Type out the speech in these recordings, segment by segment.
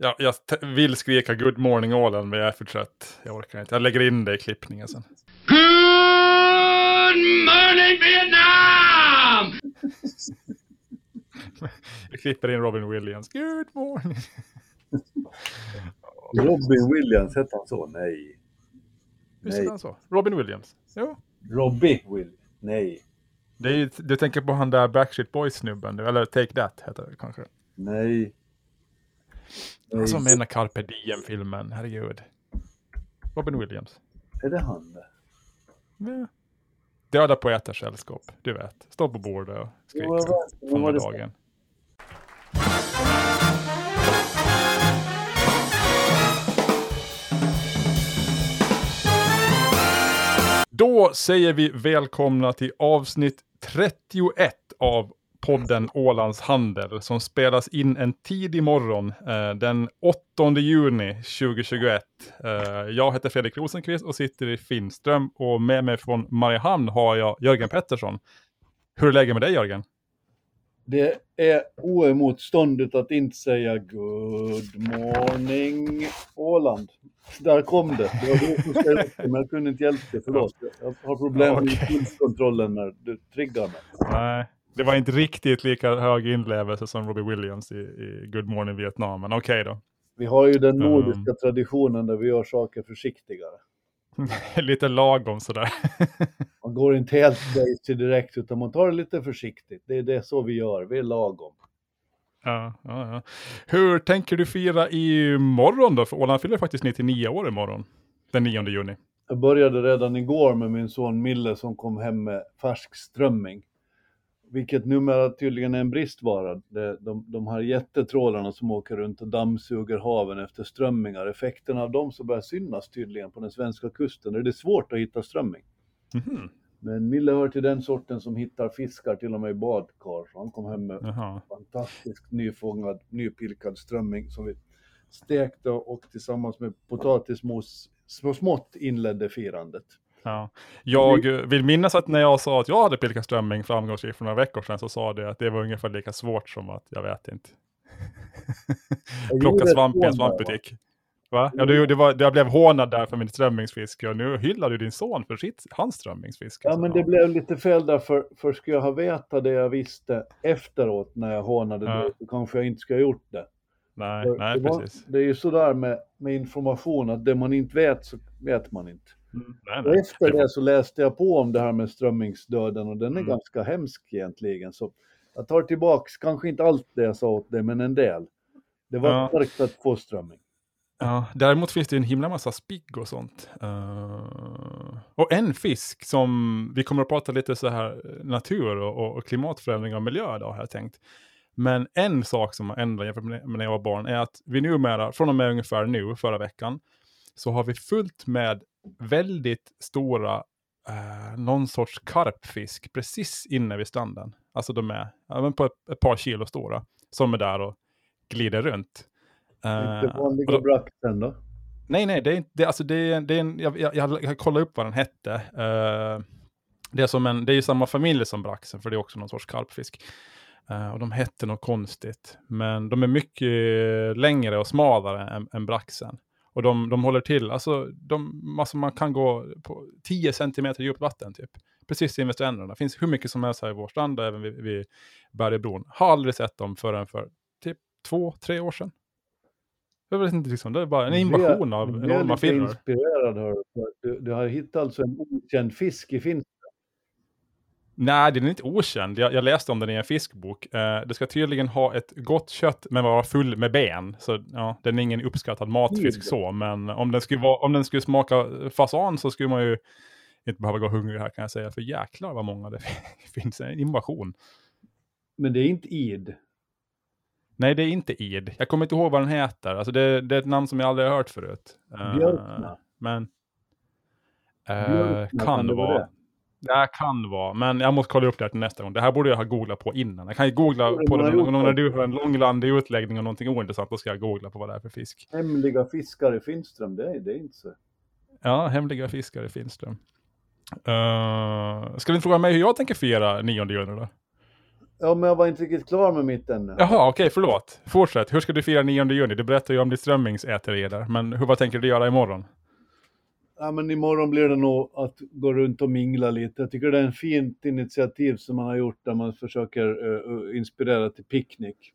Jag, jag vill skrika good morning Åland, men jag är för trött. Jag orkar inte. Jag lägger in det i klippningen sen. Good morning Vietnam! jag klipper in Robin Williams. Good morning. Robin Williams, hette han så? Nej. Visst är han så? Robin Williams? Jo. Robbie Williams? Nej. Det är, du tänker på han där Backstreet Boys-snubben, eller Take That heter det kanske? Nej. Han som menar Carpe Diem-filmen, herregud. Robin Williams. Är det han det? Ja. Döda poeters sällskap, du vet. Stå på bordet och skrika. Jo, Fånga dagen. Då säger vi välkomna till avsnitt 31 av podden Ålands Handel som spelas in en tidig morgon eh, den 8 juni 2021. Eh, jag heter Fredrik Rosenqvist och sitter i Finström och med mig från Mariehamn har jag Jörgen Pettersson. Hur är läget med dig Jörgen? Det är oemotståndigt att inte säga good morning Åland. Där kom det. Det var du som skrev upp men jag kunde inte hjälpa det. Förlåt. Jag har problem med Okej. impulskontrollen när du triggar mig. Nej, det var inte riktigt lika hög inlevelse som Robbie Williams i, i Good Morning Vietnam, men okej då. Vi har ju den Mm. nordiska traditionen där vi gör saker försiktigare. Lite lagom sådär. Man går inte helt crazy direkt utan man tar det lite försiktigt. Det är det så vi gör, vi är lagom. Ja, ja, ja. Hur tänker du fira i morgon då? För Åland fyller faktiskt 99 år imorgon. Den 9 juni. Jag började redan igår med min son Mille som kom hem med färsk strömming. Vilket numera tydligen är en bristvara. De, de här jättetrålarna som åker runt och dammsuger haven efter strömmingar. Effekten av dem så börjar synas tydligen på den svenska kusten. Det är svårt att hitta strömming. Mhm, Men Mille hör till den sorten som hittar fiskar till och med i badkar. Så han kom hem med Jaha. fantastisk nyfångad, nypilkad strömming som vi stekte och tillsammans med potatismos smått inledde firandet. Ja. Jag eh, vill minnas att när jag sa att jag hade pilkat strömming framgångsrikt för några veckor sedan så sa du att det var ungefär lika svårt som att, jag vet inte, plocka svamp i en svampbutik. Va? Ja, du, det var, jag blev hånad där för min strömmingsfiske och nu hyllar du din son för sitt, hans strömmingsfiske. Ja, men det blev lite fel där, för, för ska jag ha vetat det jag visste efteråt när jag hånade Ja. det, så kanske jag inte skulle ha gjort det. Nej, För nej det, var, precis. det är ju sådär med, med information, att det man inte vet så vet man inte. Mm, nej, nej. efter Det så läste jag på om det här med strömmingsdöden och den är Mm. ganska hemsk egentligen. Så jag tar tillbaks, kanske inte allt det jag sa åt dig, men en del. Det var Ja. starkt att få strömming. Ja, däremot finns det en himla massa spigg och sånt. Eh, och en fisk som vi kommer att prata lite så här eh, natur och, och klimatförändring och miljö idag har jag tänkt. Men en sak som har ändrat jämfört med när jag var barn är att vi numera, från och med ungefär nu, förra veckan, så har vi fullt med väldigt stora, eh, någon sorts karpfisk precis inne vid stranden. Alltså de är ja, på ett, ett par kilo stora, som är där och glider runt. Eh, Inte och vanliga braxen då? Nej, nej, det är inte, det, alltså det är, det är en, jag, jag, jag, kollade upp vad den hette. Eh, det, är som en, det är ju samma familj som braxen, för det är också någon sorts karpfisk. Eh, och de hette något konstigt, men de är mycket längre och smalare än, än braxen. Och de, de håller till, alltså, de, alltså man kan gå på 10 centimeter djupt vatten typ. Precis invid stränderna. Det finns hur mycket som helst här i vår strand, även vid, vid Bergebron. Har aldrig sett dem förrän för typ två, tre år sedan. Jag vet inte, liksom, det är bara en invasion av Du enorma lite inspirerad hör du. för Du, du har hittat alltså en okänd fisk i Finland. Nej, den är inte okänd. Jag, jag läste om den i en fiskbok. Eh, det ska tydligen ha ett gott kött, men vara full med ben. Så ja, den är ingen uppskattad matfisk Mm. så. Men om den, skulle vara, om den skulle smaka fasan så skulle man ju inte behöva gå hungrig här kan jag säga. För jäklar vad många det finns. En invasion. Men det är inte id. Nej, det är inte id. Jag kommer inte ihåg vad den heter. Alltså det, det är ett namn som jag aldrig har hört förut. Eh, Björkna. Men... Eh, Björkna, kan kan det det vara vara. Det? Det kan vara, men jag måste kolla upp det här till nästa gång. Det här borde jag ha googlat på innan. Jag kan ju googla på det gång när det? du har en långrandig utläggning och någonting ointressant. Då ska jag googla på vad det är för fisk. Hemliga fiskar i Finström, det är, det inte så. Ja, hemliga fiskar i Finström. Uh, ska inte fråga mig hur jag tänker fira 9 juni då? Ja, men jag var inte riktigt klar med mitt ännu. Jaha, okej, förlåt. Fortsätt. Hur ska du fira 9 juni? Du berättade ju om ditt strömmingsäteri där. Men hur, vad tänker du göra imorgon? Ja, men imorgon blir det nog att gå runt och mingla lite. Jag tycker det är en fint initiativ som man har gjort där man försöker eh, inspirera till picknick.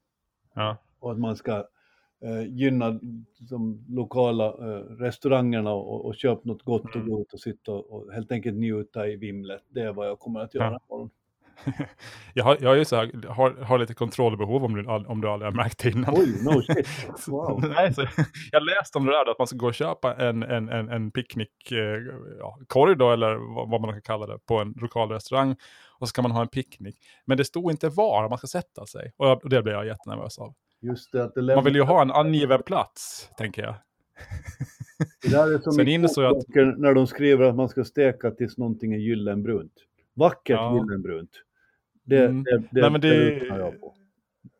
Ja. Och att man ska eh, gynna de lokala eh, restaurangerna och, och köpa något gott och Mm. gå ut och sitta och, och helt enkelt njuta i vimlet. Det är vad jag kommer att göra Ja. imorgon. Jag har, jag är ju så här, har, har lite kontrollbehov om du, om du aldrig har märkt det innan. Oj, no shit. Wow. Nej, så, jag läste om det där, att man ska gå och köpa en, en, en, en picknickkorg eh, då, eller vad, vad man kan kalla det, på en lokal restaurang. Och så ska man ha en picknick. Men det stod inte var man ska sätta sig. Och, jag, och det blev jag jättenervös av. Just det, att det, Man lämnar, vill ju ha en angiven plats, tänker jag. det där är som Sen i att- när de skriver att man ska steka tills någonting är gyllenbrunt. Vackert Ja. gyllenbrunt. Det, Mm. det, det, Nej, men det- lyssnar jag på.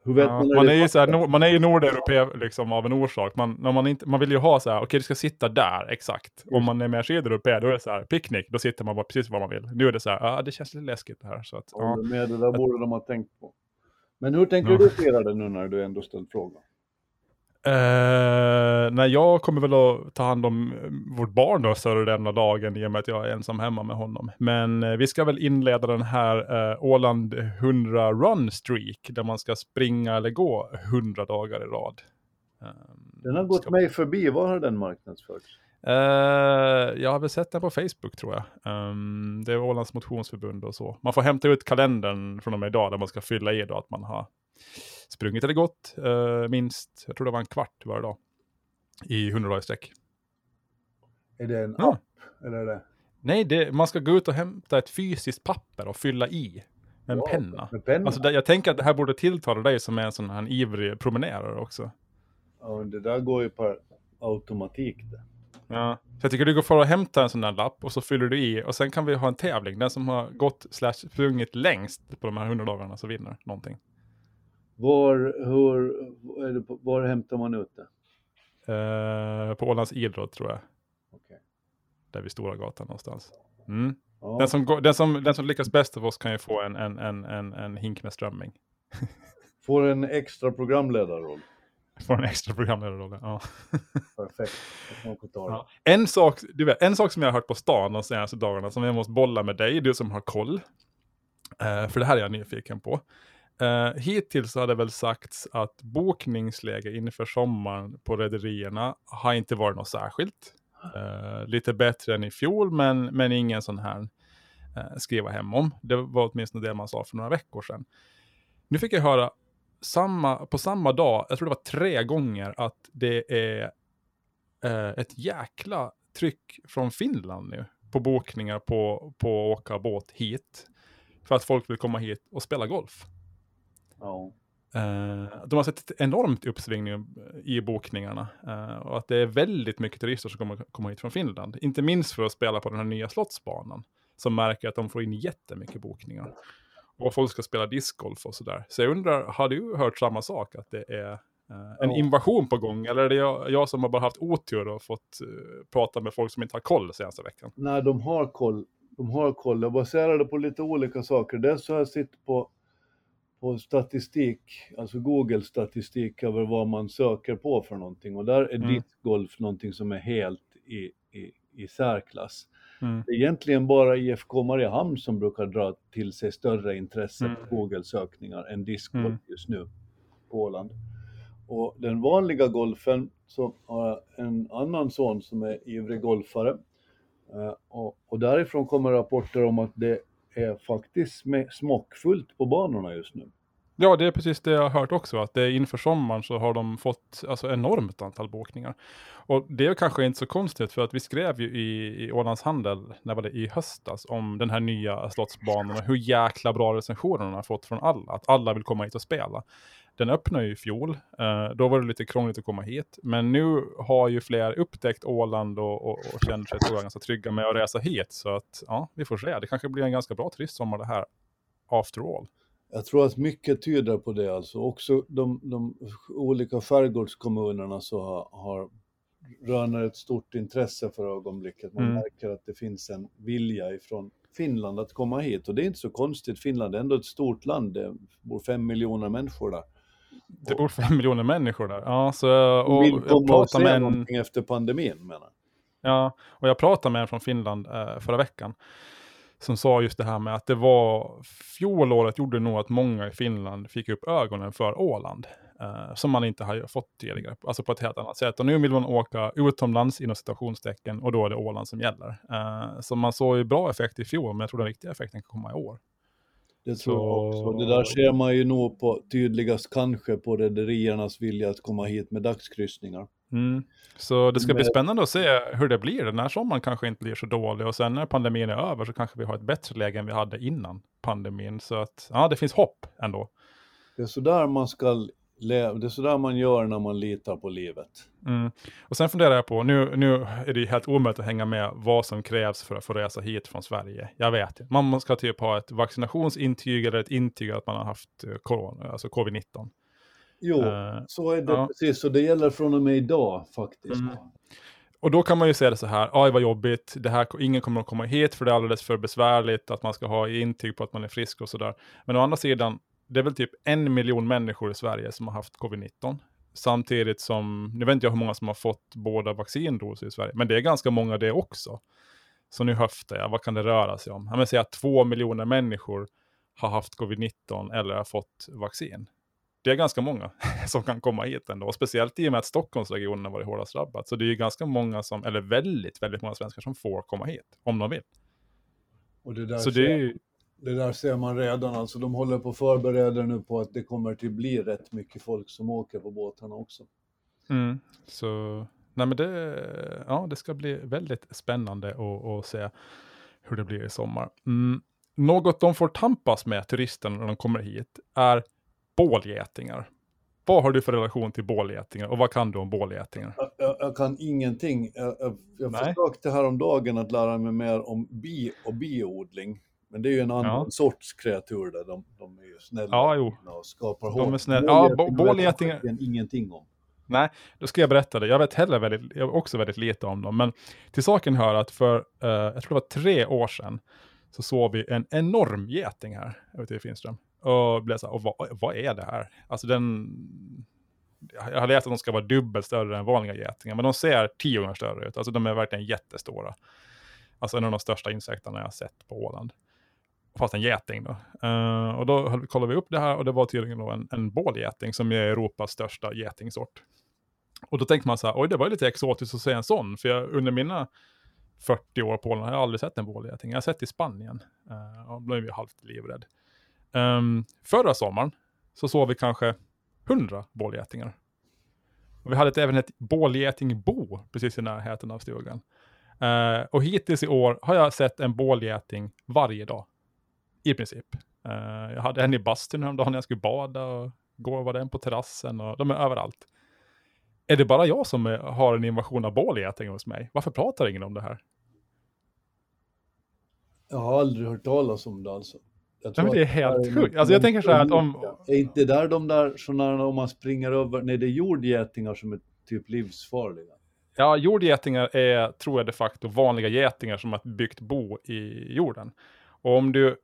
Hur vet Ja, man det är ju så här, man är ju nordeuropé liksom av en orsak. Man, när man, inte, man vill ju ha så här, okej det ska sitta där, exakt. Om man är mer sydeuropé, då är det så här, picknick, då sitter man bara precis var man vill. Nu är det så här, ja det känns lite läskigt det här. Så att, ja. Håller med, det där borde de ha tänkt på. Men hur tänker Ja. du fira det nu när du ändå ställt frågan? Eh, nej, jag kommer väl att ta hand om eh, vårt barn då större delen av dagen i och med att jag är ensam hemma med honom. Men eh, vi ska väl inleda den här eh, Åland 100 run streak där man ska springa eller gå 100 dagar i rad. Den har gått ska- mig förbi, var har den marknadsförts? Jag har väl sett den på Facebook tror jag. Ehm, det är Ålands motionsförbund och så. Man får hämta ut kalendern från och med idag där man ska fylla i då att man har sprungit eller gått eh, minst, jag tror det var en kvart varje dag. I 100 dagar i sträck. Är det en Ja. app? Eller det? Nej, det, man ska gå ut och hämta ett fysiskt papper och fylla i med en Wow, penna. Med penna? Alltså, det, jag tänker att det här borde tilltala dig som är en sån här ivrig promenerare också. ja, men det där går ju per automatik det. Ja. Så jag tycker du går för att hämta en sån där lapp och så fyller du i och sen kan vi ha en tävling. Den som har gått slash sprungit längst på de här 100 dagarna så vinner någonting. Var, det, på- var hämtar man ut det? Eh, på Ålands idrott tror jag. Okej. Där vid Stora gatan någonstans. Mm. Ja. Den, som går, den, som, den som lyckas bäst av oss kan ju få en, en, en, en, en hink med strömming. Får en extra programledarroll. Får en extra programledarroll. Ja. Perfekt. Ja. En, sak, du vet, en sak som jag har hört på stan de senaste dagarna som jag måste bolla med dig, du som har koll. Eh, för det här är jag nyfiken på. Uh, hittills har det väl sagts att bokningsläge inför sommaren på rederierna har inte varit något särskilt. Uh, lite bättre än i fjol, men, men ingen sån här uh, skriva hem om. Det var åtminstone det man sa för några veckor sedan. Nu fick jag höra samma, på samma dag, jag tror det var tre gånger, att det är uh, ett jäkla tryck från Finland nu på bokningar på, på att åka båt hit. För att folk vill komma hit och spela golf. Ja. Eh, de har sett ett enormt uppsving i bokningarna. eh, och att det är väldigt mycket turister som kommer komma hit från Finland. Inte minst för att spela på den här nya slottsbanan. Som märker att de får in jättemycket bokningar. Och folk ska spela discgolf och sådär. Så jag undrar, har du hört samma sak? Att det är eh, en invasion på gång? Eller är det jag, jag som har bara haft otur och fått prata med folk som inte har koll senaste veckan? Nej, de har koll. De har koll. Jag baserar det på lite olika saker. Dels så har jag sett på, på statistik, alltså Google-statistik över vad man söker på för någonting. Och där är Mm. discgolf någonting som är helt i, i, i särklass. Mm. Det är egentligen bara IFK Mariehamn som brukar dra till sig större intresse Mm. på Google-sökningar än discgolf Mm. just nu på Åland. Och den vanliga golfen så har jag en annan son som är ivrig golfare. Eh, och, och därifrån kommer rapporter om att det är faktiskt smockfullt på banorna just nu. Ja, det är precis det jag har hört också, att det är inför sommaren så har de fått alltså, enormt antal bokningar. Och det är kanske inte så konstigt, för att vi skrev ju i, i Ålands Handel, när var det, i höstas, om den här nya slottsbanan och hur jäkla bra recensioner har fått från alla, att alla vill komma hit och spela. Den öppnade ju i fjol, eh, då var det lite krångligt att komma hit, men nu har ju fler upptäckt Åland och, och, och känner sig tror jag, ganska trygga med att resa hit, så att ja, vi får se, det kanske blir en ganska bra turistsommar det här, after all. Jag tror att mycket tyder på det alltså. Också de, de olika skärgårdskommunerna så har, har röner ett stort intresse för ögonblicket. Man Mm. märker att det finns en vilja ifrån Finland att komma hit och det är inte så konstigt. Finland är ändå ett stort land, det bor fem miljoner människor där. Det bor fem miljoner människor där. Ja, så, Och och vill jag och pratade med en, någonting efter pandemin menar. Ja, och jag pratade med en från Finland eh, förra veckan. Som sa just det här med att det var fjolåret gjorde nog att många i Finland fick upp ögonen för Åland. Eh, som man inte har fått tidigare, alltså på ett helt annat sätt. Och nu vill man åka utomlands inom citationstecken och då är det Åland som gäller. Eh, så man såg ju bra effekt i fjol, men jag tror den riktiga effekten kan komma i år. Det tror jag Så- också. Det där ser man ju nog på tydligast kanske på rederiernas vilja att komma hit med dagskryssningar. Mm. Så det ska bli spännande att se hur det blir. Den här sommaren kanske inte blir så dålig och sen när pandemin är över så kanske vi har ett bättre läge än vi hade innan pandemin. Så att ja, det finns hopp ändå. Det är sådär man ska det är sådär man gör när man litar på livet. Mm. Och sen funderar jag på, nu, nu är det helt omöjligt att hänga med vad som krävs för att få resa hit från Sverige. Jag vet. Man ska typ ha ett vaccinationsintyg eller ett intyg att man har haft eh, corona, alltså covid-19. Jo, Eh, så är det ja. precis och det gäller från och med idag faktiskt. Mm. Och då kan man ju säga det så här, aj vad jobbigt, det här, ingen kommer att komma hit för det är alldeles för besvärligt att man ska ha intyg på att man är frisk och sådär. Men å andra sidan, det är väl typ en miljon människor i Sverige som har haft covid-19. Samtidigt som, nu vet inte jag hur många som har fått båda vaccindoser i Sverige, men det är ganska många det också. Så nu höftar jag, vad kan det röra sig om? Jag vill säga att två miljoner människor har haft covid-19 eller har fått vaccin. Det är ganska många som kan komma hit ändå, och speciellt i och med att Stockholmsregionen har varit hårdast drabbat. Så det är ju ganska många som, eller väldigt, väldigt många svenskar som får komma hit, om de vill. Och det där, Så det är ju, det där ser man redan, alltså de håller på att förbereda nu på att det kommer till bli rätt mycket folk som åker på båtarna också. mm, så, nej men det, ja det ska bli väldigt spännande att, att se hur det blir i sommar. Mm. Något de får tampas med, turisterna, när de kommer hit, är bålgetingar. Vad har du för relation till bålgetingar och vad kan du om bålgetingar? Jag, jag, jag kan ingenting. Jag, jag, jag Nej. försökte häromdagen att lära mig mer om bi och biodling. Men det är ju en annan Ja. sorts kreatur där. De, de är ju snälla Ja, jo. och skapar De är hål. snälla. Ja, Bålgetingar vet ingenting om. Nej, då ska jag berätta det. Jag vet heller väldigt, jag vet också väldigt lite om dem. Men till saken hör att för, eh, jag tror det var tre år sedan, så såg vi en enorm geting här ute i Finström. Och blev så här, och vad, vad är det här? Alltså den, jag har läst att de ska vara dubbelt större än vanliga getingar, men de ser tio gånger större ut. Alltså de är verkligen jättestora. Alltså en av de största insekterna jag har sett på Åland. Fast en geting då. Uh, och då kollade vi upp det här och det var tydligen då en, en bålgeting som är Europas största getingsort. Och då tänkte man så här, oj det var ju lite exotiskt att se en sån, för jag, under mina 40 år på Åland har jag aldrig sett en bålgeting. Jag har sett i Spanien, uh, och då blev ju halvt livrädd. Um, förra sommaren så såg vi kanske 100 bålgetingar. Och vi hade ett, även ett bålgetingbo precis i närheten av stugan. Uh, och hittills i år har jag sett en bålgeting varje dag. I princip. Eh, jag hade en i bastun häromdagen när jag skulle bada och igår var det en på terrassen och de är överallt. Är det bara jag som har en invasion av bålgetingar hos mig? Varför pratar ingen om det här? Jag har aldrig hört talas om det alltså. Jag Nej, men tror det är helt sjukt. Alltså jag tänker så här att om... Är inte där de där sådana om man springer över, nej det är jordgetingar som är typ livsfarliga. Ja, jordgetingar är, tror jag de facto, vanliga getingar som har byggt bo i jorden. Och om du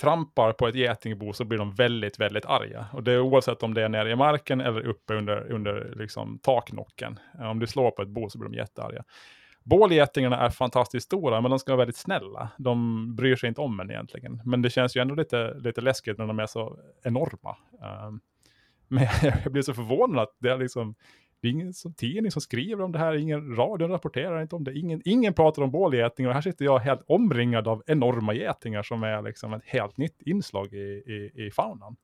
trampar på ett getingbo så blir de väldigt, väldigt arga. Och det är oavsett om det är nere i marken eller uppe under, under liksom taknocken. Eh, om du slår på ett bo så blir de jättearga. Bålgetingarna är fantastiskt stora, men de ska vara väldigt snälla. De bryr sig inte om en egentligen. Men det känns ju ändå lite, lite läskigt när de är så enorma. Um, men jag blir så förvånad att det är liksom det är ingen som, tidning som skriver om det här, ingen radio rapporterar inte om det, ingen, ingen pratar om bålgetingar och här sitter jag helt omringad av enorma getingar som är liksom ett helt nytt inslag i, i, i faunan.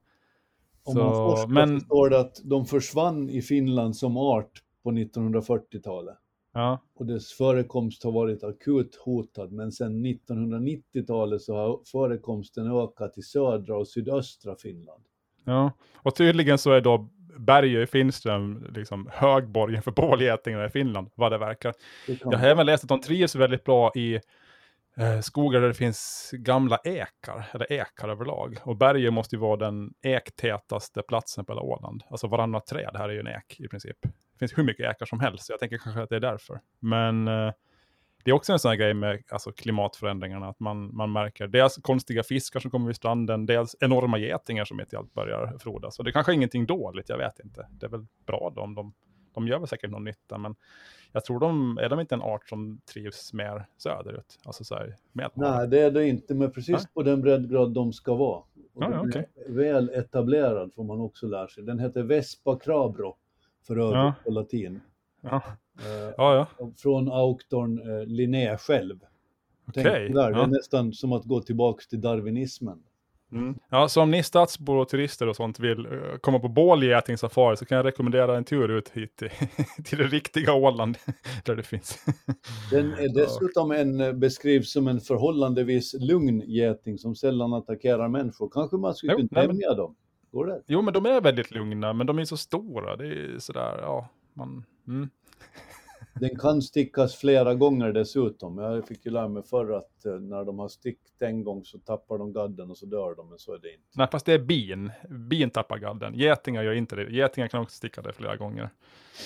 Om man forskar men- så står det att de försvann i Finland som art på 1940-talet. Ja, Och dess förekomst har varit akut hotad, men sedan 1990-talet så har förekomsten ökat i södra och sydöstra Finland. ja. Och tydligen så är då Bergö i Finström liksom högborgen för bålgetingar i Finland, vad det verkar. Det Jag har även läst att de trivs väldigt bra i eh, skogar där det finns gamla ekar, eller ekar överlag. Och Berge måste ju vara den ektätaste platsen på hela Åland. Alltså varannat träd här är ju en ek i princip. Det finns hur mycket ekar som helst, så jag tänker kanske att det är därför. Men eh, det är också en sån här grej med alltså, klimatförändringarna, att man, man märker dels konstiga fiskar som kommer vid stranden, dels enorma getingar som mitt i allt börjar frodas. Och det kanske är ingenting dåligt, jag vet inte. Det är väl bra då om de, de gör väl säkert någon nytta, men jag tror de, är de inte en art som trivs mer söderut? Alltså så här, med Nej, det är det inte, men precis Nej. på den breddgrad de ska vara. Och Ja, ja, är väl etablerad får man också lära sig. Den heter Vespa crabro för övrigt Ja. på latin. Ja, ja, ja. Från auktorn eh, Linné själv. Okej. där, Det är nästan som att gå tillbaka till darwinismen. Mm. Ja, så om ni stadsbor och turister och sånt vill eh, komma på bålgetingssafari så kan jag rekommendera en tur ut hit till, till det riktiga Åland där det finns. Den är dessutom en, eh, beskrivs som en förhållandevis lugn geting som sällan attackerar människor. Kanske man skulle kunna nej, men- tämja dem? Går det? Jo, men de är väldigt lugna, men de är så stora. Det är sådär, ja, man... Mm. Den kan stickas flera gånger dessutom. Jag fick ju lära mig förr att eh, när de har stickt en gång så tappar de gadden och så dör de, men så är det inte. Nej, fast det är bin. Bin tappar gadden. Getingar gör inte det. Getingar kan också sticka det flera gånger.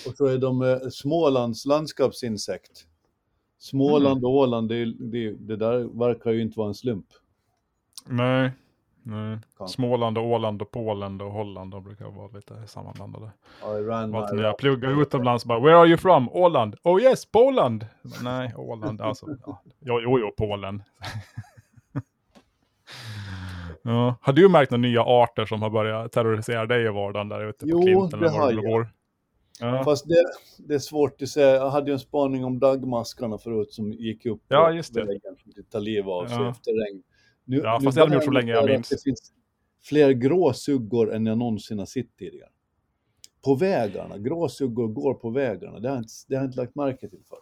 Och så är de eh, Smålands landskapsinsekt. Småland och Åland, det, det, det där verkar ju inte vara en slump. Nej. Nej. Småland och Åland och Polen och Holland, de brukar vara lite sammanblandade. När jag pluggar utomlands bara, where are you from? Åland? Oh yes, Poland! Nej, Åland, alltså. Ja. Jo, jo, jo, Polen. ja. Har du märkt några nya arter som har börjat terrorisera dig i vardagen där ute på Jo, Klinten? det eller var har jag. Ja. Fast det, det är svårt att säga. Jag hade ju en spaning om dagmaskarna förut som gick upp Ja, just det. vägen som tar liv av sig Ja. efter regn. Nu, Ja, fast det har de gjort så länge jag minns. Det finns fler gråsuggor än jag någonsin har sett tidigare. På vägarna, gråsuggor går på vägarna. Det har jag inte, det har jag inte lagt märke till förr.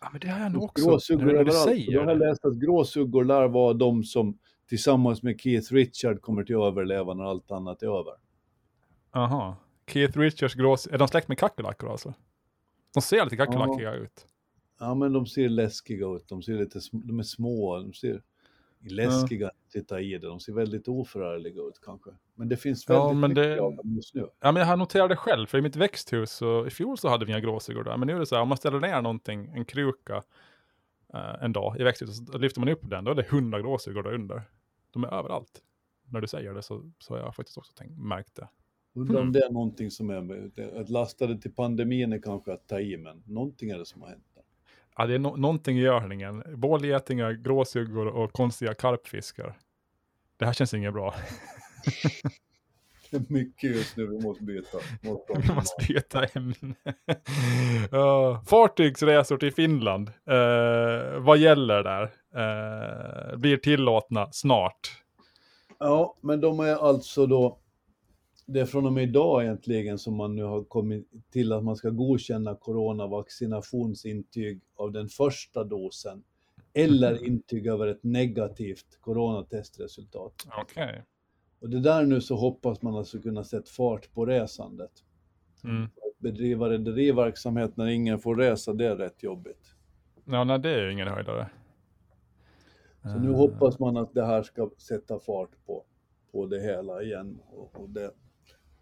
ja, men det har jag nog också. Gråsuggor när du säger har jag det. läst att gråsuggor lär vara de som tillsammans med Keith Richard kommer till överleva när allt annat är över. Aha. Keith Richards grås... Är de släkt med kackerlackor alltså? De ser lite kackerlackiga ut. Ja, men de ser läskiga ut. De, ser lite, de är små. De ser läskiga att titta i det. De ser väldigt oförargliga ut kanske. Men det finns Ja, väldigt men mycket det- av dem just nu. Ja, men jag har noterat det själv, för i mitt växthus, så, i fjol så hade vi inga gråsuggor där, men nu är det så här, om man ställer ner någonting, en kruka, eh, en dag i växthuset, så lyfter man upp den, då är det hundra gråsuggor där under. De är överallt. När du säger det så, så har jag faktiskt också tänkt, märkt det. Undrar om Hmm. det är någonting som är att lasta det till pandemin är kanske att ta i, men någonting är det som har hänt. Ja, det är no- någonting i görningen. Bålgetingar, gråsuggor och konstiga karpfiskar. Det här känns inget bra. Det är mycket just nu vi måste byta. Måste Vi måste byta ämne. uh, fartygsresor till Finland. Eh, vad gäller där? Eh, blir tillåtna snart. Ja, men de är alltså då, det är från och med idag egentligen som man nu har kommit till att man ska godkänna coronavaccinationsintyg av den första dosen eller intyg över ett negativt coronatestresultat. Okej. Och det där nu så hoppas man alltså kunna sätta fart på resandet. Mm. Att bedriva rederiverksamhet när ingen får resa, det är rätt jobbigt. Ja, nej, det är ju ingen höjdare. Så nu hoppas man att det här ska sätta fart på, på det hela igen. Och, och det,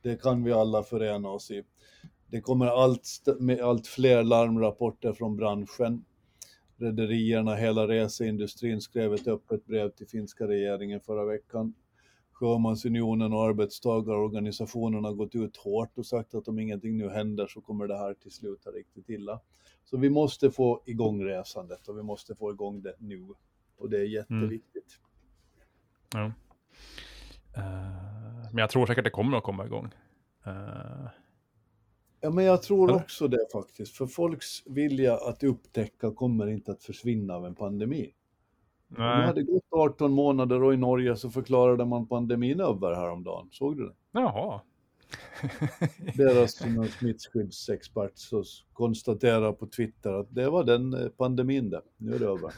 det kan vi alla förena oss i. Det kommer allt, med allt fler larmrapporter från branschen. Rederierna, hela reseindustrin skrev ett öppet brev till finska regeringen förra veckan. Sjömansunionen och arbetstagarorganisationerna har gått ut hårt och sagt att om ingenting nu händer så kommer det här till sluta riktigt illa. Så vi måste få igång resandet och vi måste få igång det nu. Och det är jätteviktigt. Mm. Ja. Uh, men jag tror säkert det kommer att komma igång. Eh, Ja, men jag tror Eller? också det faktiskt. För folks vilja att upptäcka kommer inte att försvinna av en pandemi. Det nej. hade gått 18 månader och i Norge så förklarade man pandemin över häromdagen. Såg du det? Jaha. Deras smittskyddsexpert så konstaterar på Twitter att det var den eh, pandemin det. Nu är det över.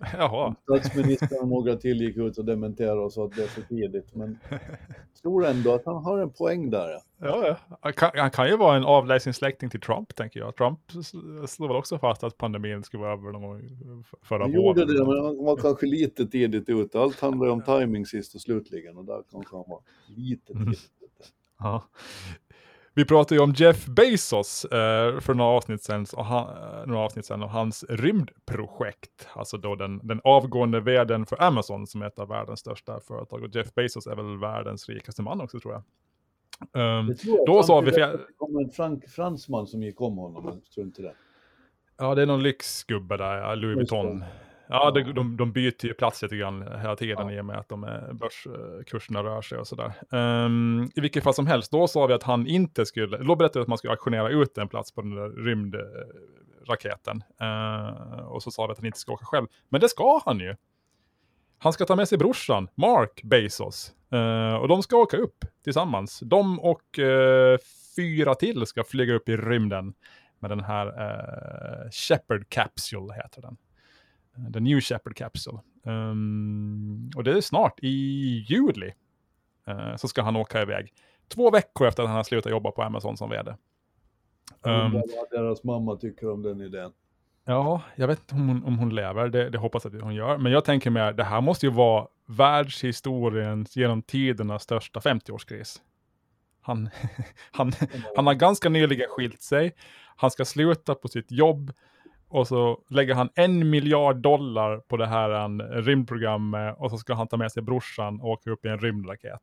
Jaha. Statsministern och några till gick ut och dementerade och sa att det är för tidigt. Men jag tror ändå att han har en poäng där. Ja. Ja. Han, kan, han kan ju vara en avlägsen släkting till Trump, tänker jag. Trump s- slår väl också fast att pandemin skulle vara över någon förra våren. gjorde det, men han var kanske lite tidigt ute. Allt handlar ju om timing sist och slutligen och där kanske han var lite Mm. tidigt ute. Ja. Vi pratade ju om Jeff Bezos eh, för några avsnitt, sedan, och han, eh, några avsnitt sedan och hans rymdprojekt. Alltså då den, den avgående vdn för Amazon som är ett av världens största företag. Och Jeff Bezos är väl världens rikaste man också tror jag. Um, tror jag. då sa vi, jag, Det kom en frank, fransman som gick om honom, men tror inte det. ja det är någon lyxgubbe där, Louis. Vuitton. Ja, de, de, de byter ju plats lite grann hela tiden Ja. i och med att de är, börskurserna rör sig och sådär. Um, I vilket fall som helst, då sa vi att han inte skulle, då berättade vi att man skulle auktionera ut en plats på den där rymdraketen. Uh, och så sa vi att han inte ska åka själv. Men det ska han ju. Han ska ta med sig brorsan, Mark Bezos. Eh, och de ska åka upp tillsammans. De och eh, fyra till ska flyga upp i rymden med den här uh, Shepard Capsule heter den. The New Shepard Capsule. Um, och det är snart, i juli, eh, så ska han åka iväg. Två veckor efter att han har slutat jobba på Amazon som vd. Um, vad deras mamma tycker om den idén. Ja, jag vet inte om hon, om hon lever, det, det hoppas jag att hon gör. Men jag tänker mer, det här måste ju vara världshistoriens genom tiderna största 50-årskris. Han, han, han har ganska nyligen skilt sig, han ska sluta på sitt jobb och så lägger han en miljard dollar på det här eh, rymdprogrammet och så ska han ta med sig brorsan och åka upp i en rymdraket.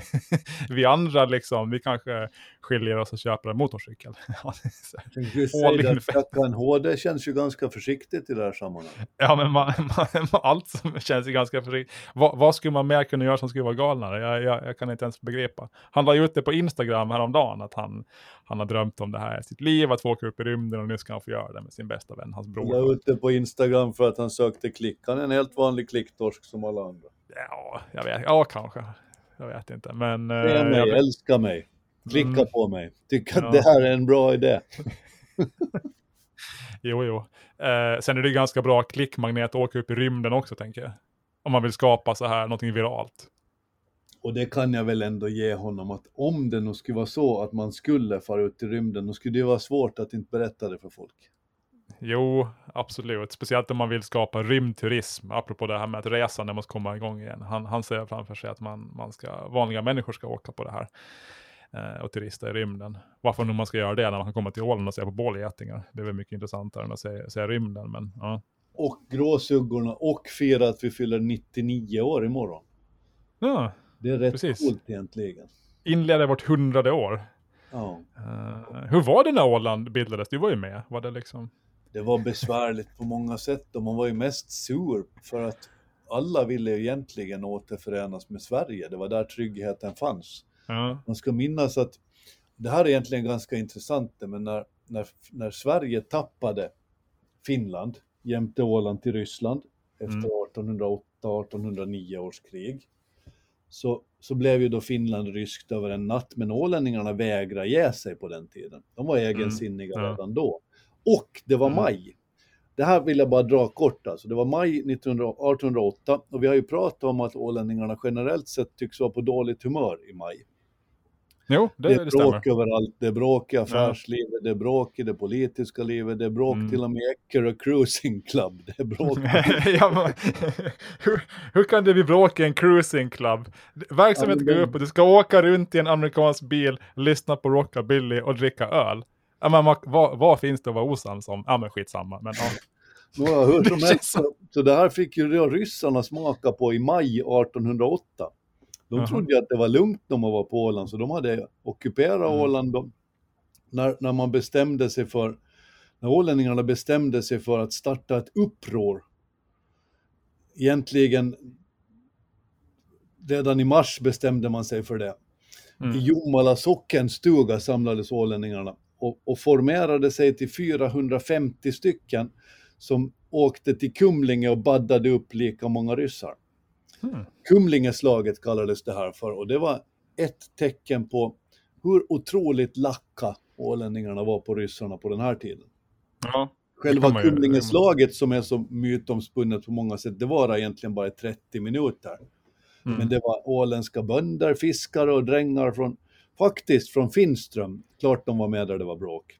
vi andra liksom, vi kanske skiljer oss och köper en motorcykel. All att skaffa en HD känns ju ganska försiktigt i det här sammanhanget. Ja, men man, man, allt som känns ju ganska försiktigt. Vad, vad skulle man mer kunna göra som skulle vara galnare? Jag, jag, jag kan inte ens begripa. Han la ut det på Instagram häromdagen, att han, han har drömt om det här i sitt liv, att få åka upp i rymden och nu ska han få göra det med sin bästa vän, hans bror. la ut det på Instagram för att han sökte klick. Han är en helt vanlig klicktorsk som alla andra. Ja, jag vet, ja kanske. Jag vet inte, men... eh, Se mig, jag, älska mig, klicka Mm. på mig, tycka Ja. att det här är en bra idé. jo, jo. Eh, sen är det ganska bra klickmagnet att åka upp i rymden också, tänker jag. Om man vill skapa så här, någonting viralt. Och det kan jag väl ändå ge honom att om det nog skulle vara så att man skulle fara ut i rymden, då skulle det vara svårt att inte berätta det för folk. Jo, absolut. Speciellt om man vill skapa rymdturism, apropå det här med att resandet måste komma igång igen. Han, han ser framför sig att man, man ska, vanliga människor ska åka på det här eh, och turista i rymden. Varför nu man ska göra det när man kan komma till Åland och se på bålgetingar. Det är väl mycket intressantare än att se, se rymden, men ja. Och gråsuggorna och fira att vi fyller 99 år imorgon. ja Det är rätt Precis. coolt egentligen. inleder vårt hundrade år. Ja. Eh, hur var det när Åland bildades? Du var ju med. Var det liksom... Det var besvärligt på många sätt och man var ju mest sur för att alla ville egentligen återförenas med Sverige. Det var där tryggheten fanns. Ja. Man ska minnas att det här är egentligen ganska intressant, men när, när, när Sverige tappade Finland jämte Åland till Ryssland efter 1808-1809 års krig, så, så blev ju då Finland ryskt över en natt, men ålänningarna vägrade ge sig på den tiden. De var egensinniga ja. redan då. Och det var Mm. maj. Det här vill jag bara dra kort alltså. Det var maj 1900 1808 och vi har ju pratat om att ålänningarna generellt sett tycks vara på dåligt humör i maj. Jo, det, Det det, är stämmer. bråk överallt. Det är bråk i affärslivet, det är bråk i det politiska livet, det är bråk Mm. till och med i Eckerö Cruising Club. Det är bråk. ja, hur, hur kan det bli bråk i en cruising club? Verksamheten Ja, går upp och du ska åka runt i en amerikansk bil, lyssna på rockabilly och dricka öl. Ja, men, vad, vad, finns det att vara osams om? Ja men skitsamma. Men, ja. Ja, hur som helst, så, så det här fick ju ryssarna smaka på i maj 1808. De trodde ju att det var lugnt när man var på Åland, så de hade ockuperat Mm. Åland. De, när, när man bestämde sig för, när ålänningarna bestämde sig för att starta ett uppror, egentligen redan i mars bestämde man sig för det. Mm. I Jomala sockenstuga samlades ålänningarna och, och formerade sig till 450 stycken som åkte till Kumlinge och baddade upp lika många ryssar. Mm. Kumlingeslaget kallades det här för och det var ett tecken på hur otroligt lacka ålänningarna var på ryssarna på den här tiden. Ja. Själva Kumlingeslaget som är så mytomspunnet på många sätt, det var egentligen bara 30 minuter. Mm. Men det var åländska bönder, fiskare och drängar från, faktiskt från Finström. Klart de var med där det var bråk.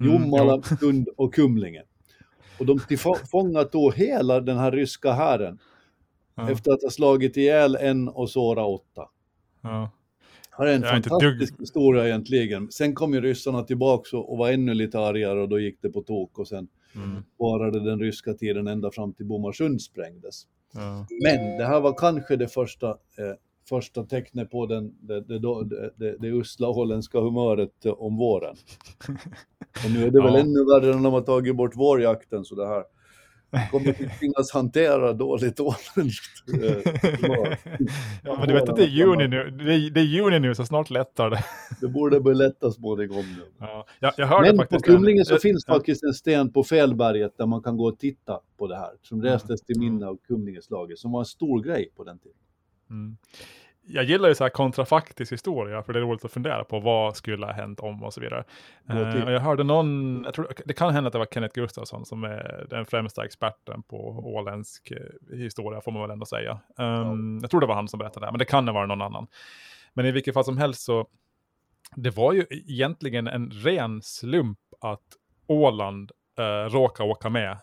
Mm, Jomala, Sund och Kumlinge. Och de tillfångatog hela den här ryska hären Ja. efter att ha slagit ihjäl en och såra åtta. Ja. Det är en Jag är inte fantastisk historia egentligen. Sen kom ju ryssarna tillbaka och och var ännu lite argare och då gick det på tok och sen Mm. varade den ryska tiden ända fram till Bomarsund sprängdes. Ja. Men det här var kanske det första, eh, första tecknet på den, det, det, det, det, usla holländska humöret eh, om våren. Och nu är det väl Ja. ännu värre när de har tagit bort vårjakten så det här kommer vi tvingas hantera dåligt åländskt eh, humör. ja, men du vet att det är juni nu, det är, det är juni nu så snart lättar det. Det borde bli lätta småningom nu. Ja. Jag, jag hörde Men på faktiskt... Kumlinge så en- finns faktiskt en sten på Fälberget där man kan gå och titta på det här. Som restes till Mm. minne av Kumlingeslaget, som var en stor grej på den tiden. Mm. Jag gillar ju så här kontrafaktisk historia, för det är roligt att fundera på vad skulle ha hänt om och så vidare. Och jag hörde någon, jag tror, det kan hända att det var Kenneth Gustafsson som är den främsta experten på åländsk eh, historia, får man väl ändå säga. Um, Jag tror det var han som berättade det, men det kan ha varit någon annan. Men i vilket fall som helst så, det var ju egentligen en ren slump att Åland uh, råkade åka med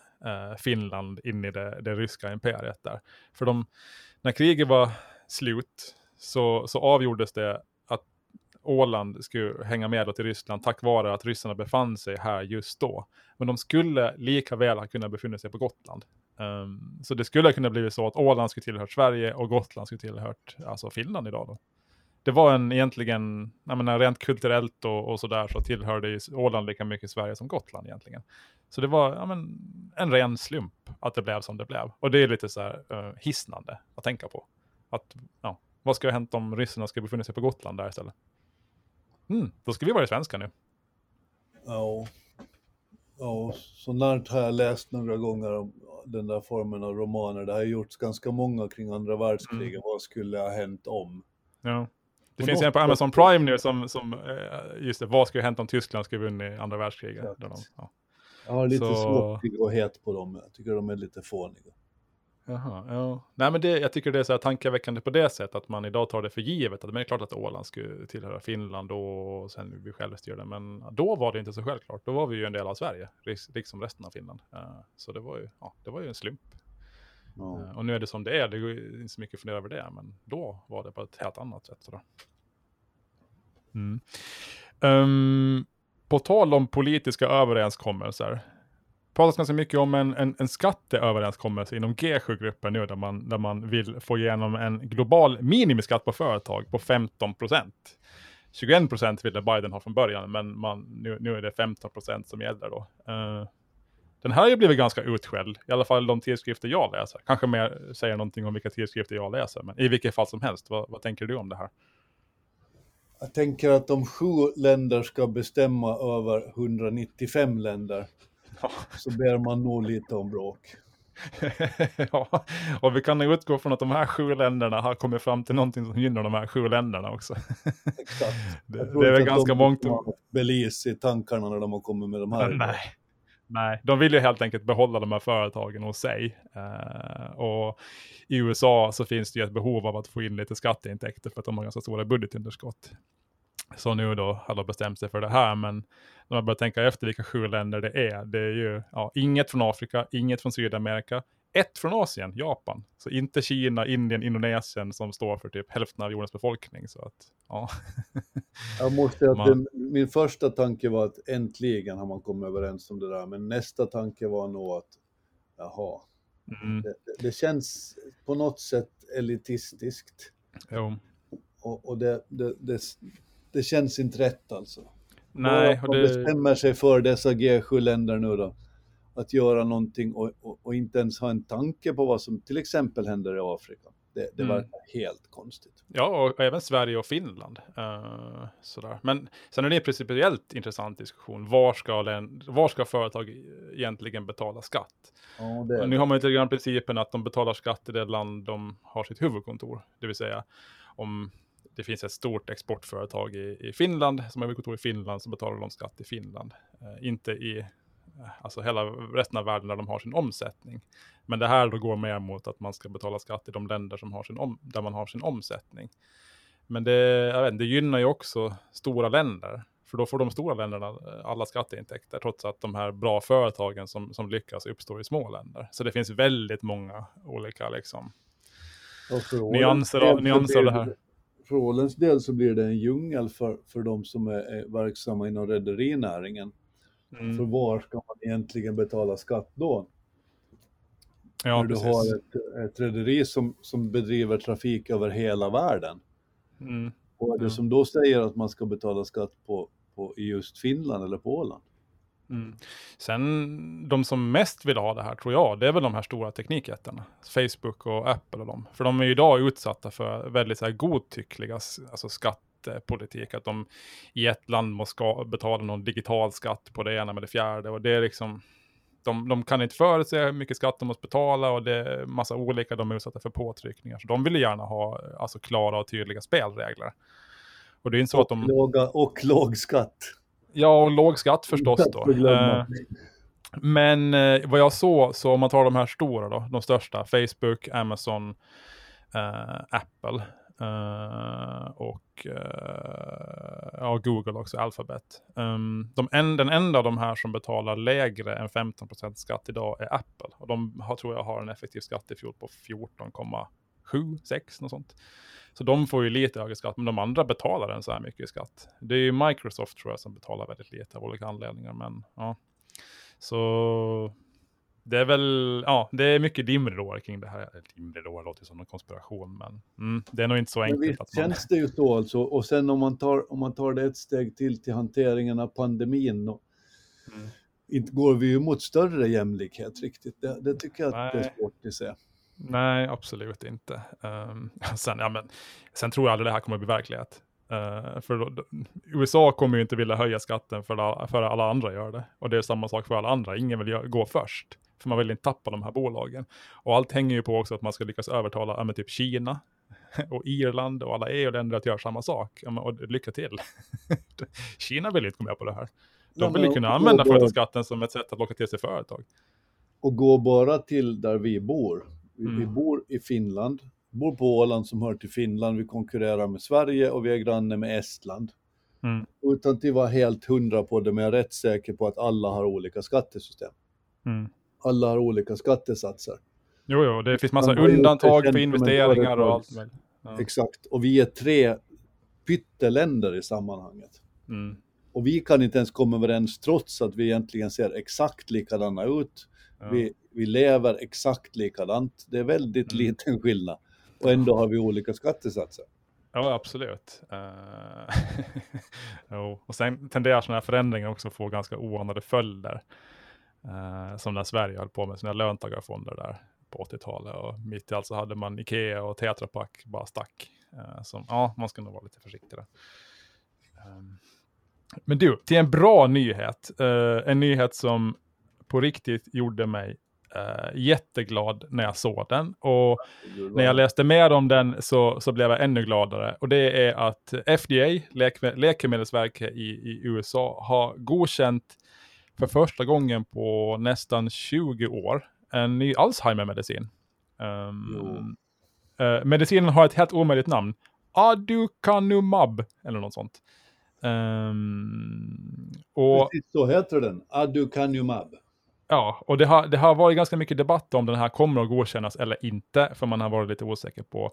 Finland in i det, det ryska imperiet där. För de, när kriget var slut så, så avgjordes det att Åland skulle hänga med till Ryssland tack vare att ryssarna befann sig här just då. Men de skulle lika väl ha kunnat befinna sig på Gotland. Um, så det skulle kunna blivit så att Åland skulle tillhört Sverige och Gotland skulle tillhört alltså Finland idag då. Det var en egentligen, jag menar, rent kulturellt och, och sådär så tillhörde Åland lika mycket Sverige som Gotland egentligen. Så det var ja, men, en ren slump att det blev som det blev. Och det är lite så här uh, hisnande att tänka på. Att, ja, vad ska ha hänt om ryssarna skulle befinna sig på Gotland där istället? Mm, då skulle vi vara svenska nu. Ja, ja sånt har jag läst några gånger om den där formen av romaner. Det har gjorts ganska många kring andra världskriget. Vad skulle ha hänt om? Ja. Det Och finns en på Amazon Prime nu som, som eh, just det, vad skulle ha hänt om Tyskland skulle vunnit andra världskriget? Exakt. Där de, ja. Jag har lite Så- att gå het på dem. Jag tycker de är lite fåniga. Jaha, ja. Nej men det, jag tycker det är så här tankeväckande på det sättet att man idag tar det för givet. Att det är klart att Åland skulle tillhöra Finland och sen vi självstyrde. Men då var det inte så självklart. Då var vi ju en del av Sverige, liksom resten av Finland. Eh, Så det var ju, ja, det var ju en slump. Ja. Eh, Och nu är det som det är, det går inte så mycket att fundera över det. Men då var det på ett helt annat sätt. Sådär. Mm. Ehm, på tal om politiska överenskommelser pratas ganska mycket om en, en, en skatteöverenskommelse inom G7-gruppen nu där man, där man vill få igenom en global minimiskatt på företag på 15 procent. 21 procent ville Biden ha från början, men man, nu, nu är det 15 procent som gäller då. Uh, den här har ju blivit ganska utskälld, i alla fall de tidskrifter jag läser. Kanske mer säger någonting om vilka tidskrifter jag läser, men i vilket fall som helst, vad, vad tänker du om det här? Jag tänker att om sju länder ska bestämma över 195 länder Ja. så ber man nog lite om bråk. ja, och vi kan utgå från att de här sju länderna har kommit fram till någonting som gynnar de här sju länderna också. Exakt. Det, det är väl ganska de mångt. Belize i tankarna när de har kommit med de här. Nej. Nej, de vill ju helt enkelt behålla de här företagen hos sig. Eh, och i USA så finns det ju ett behov av att få in lite skatteintäkter för att de har ganska stora budgetunderskott. Så nu då har de bestämt sig för det här, men när man börjar tänka efter vilka sju länder det är, det är ju ja, inget från Afrika, inget från Sydamerika, ett från Asien, Japan. Så inte Kina, Indien, Indonesien som står för typ hälften av jordens befolkning. Så att, ja. Jag måste säga att Man- min första tanke var att äntligen har man kommit överens om det där, men nästa tanke var nog att jaha, Mm, det, det- det känns på något sätt elitistiskt jo. och, och det, det, det, det känns inte rätt alltså. Nej, och det... bestämmer sig för dessa G7-länder nu då, att göra någonting och, och, och inte ens ha en tanke på vad som till exempel händer i Afrika. Det, det Mm. verkar helt konstigt. Ja, och även Sverige och Finland. Eh, sådär. Men sen är det en principiellt intressant diskussion. Var ska, län- var ska företag egentligen betala skatt? Ja, det, Nu har man ju lite grann principen att de betalar skatt i det land de har sitt huvudkontor. Det vill säga om det finns ett stort exportföretag i, i Finland som har huvudkontor i Finland så betalar de skatt i Finland. Eh, inte i eh, alltså hela resten av världen där de har sin omsättning. Men det här då går mer mot att man ska betala skatt i de länder som har sin om, där man har sin omsättning. Men det, inte, det gynnar ju också stora länder. För då får de stora länderna eh, alla skatteintäkter, trots att de här bra företagen som, som lyckas uppstår i små länder. Så det finns väldigt många olika liksom. nyanser av- nyanser av det här. För Ålens del så blir det en djungel för, för de som är, är verksamma inom rederinäringen. Mm. För var ska man egentligen betala skatt då? Ja, När du precis. har ett, ett rederi som, som bedriver trafik över hela världen. Mm. Och det Ja. som då säger att man ska betala skatt på, på, just Finland eller på Åland? Mm. Sen de som mest vill ha det här tror jag, det är väl de här stora teknikjättarna. Facebook och Apple och dem. För de är ju idag utsatta för väldigt så här godtyckliga alltså skattepolitik. Att de i ett land måste betala någon digital skatt på det ena med det fjärde. Och det är liksom, de, de kan inte förutse hur mycket skatt de måste betala och det är massa olika, de är utsatta för påtryckningar. Så de vill gärna ha alltså, klara och tydliga spelregler. Och det är inte så att de... Låga, och låg skatt. Ja, och låg skatt förstås då. Eh, men eh, vad jag såg, så om man tar de här stora då, de största, Facebook, Amazon, eh, Apple eh, och eh, ja, Google också, Alphabet. Um, de en, den enda av de här som betalar lägre än 15% skatt idag är Apple. Och de har, tror jag har en effektiv skatt i fjol på 14,7, 6 något sånt. Så de får ju lite högre skatt, men de andra betalar en så här mycket i skatt. Det är ju Microsoft tror jag som betalar väldigt lite av olika anledningar, men ja. Så det är väl, ja, det är mycket dimridåer kring det här. Dimridåer låter som en konspiration, men mm, det är nog inte så Men enkelt visst att man... känns det ju så alltså. Och sen om man tar, om man tar det ett steg till till hanteringen av pandemin. Och, Mm. Inte går vi ju mot större jämlikhet riktigt. Det, det tycker jag att det är svårt att se. Nej, absolut inte. Ehm, sen, ja, men, sen tror jag aldrig det här kommer att bli verklighet. Eh, för då, USA kommer ju inte vilja höja skatten för alla, för alla andra gör det. Och det är samma sak för alla andra. Ingen vill gå först. För man vill inte tappa de här bolagen. Och allt hänger ju på också att man ska lyckas övertala ja, men typ Kina och Irland och alla EU-länder att göra samma sak. Ja, men, och lycka till. Kina vill inte gå med på det här. De vill ju kunna använda företagsskatten som ett sätt att locka till sig företag. Och gå bara till där vi bor. Vi, vi Mm. bor i Finland, bor på Åland som hör till Finland. Vi konkurrerar med Sverige och vi är granne med Estland. Mm. Utan att vara helt hundra på det, men jag är rätt säker på att alla har olika skattesystem. Mm. Alla har olika skattesatser. Jo, jo, det finns massa undantag för investeringar och allt. Ja. Exakt. Och vi är tre pytteländer i sammanhanget. Mm. Och vi kan inte ens komma överens trots att vi egentligen ser exakt likadana ut. Ja. Vi, vi lever exakt likadant. Det är väldigt Mm. liten skillnad. Och ändå har vi olika skattesatser. Ja, absolut. Uh, jo. Och sen tenderar sådana här förändringar också att få ganska oanade följder. Eh, som när Sverige höll på med sina löntagarfonder där på 80-talet. Och mitt i allt så hade man Ikea och Tetra Pak bara stack. Eh, som, ja, man ska nog vara lite försiktig där. Ehm, men du, till en bra nyhet. En nyhet som på riktigt gjorde mig eh, jätteglad när jag såg den. Och när jag läste mer om den så, så blev jag ännu gladare. Och det är att FDA, Läke Läkemedelsverket i, i USA, har godkänt för första gången på nästan 20 år en ny Alzheimer-medicin. Um, eh, medicinen har ett helt omöjligt namn. Aducanumab, eller något sånt. Um, och Precis så heter den. Aducanumab. Ja, och det har, det har varit ganska mycket debatt om den här kommer att godkännas eller inte, för man har varit lite osäker på,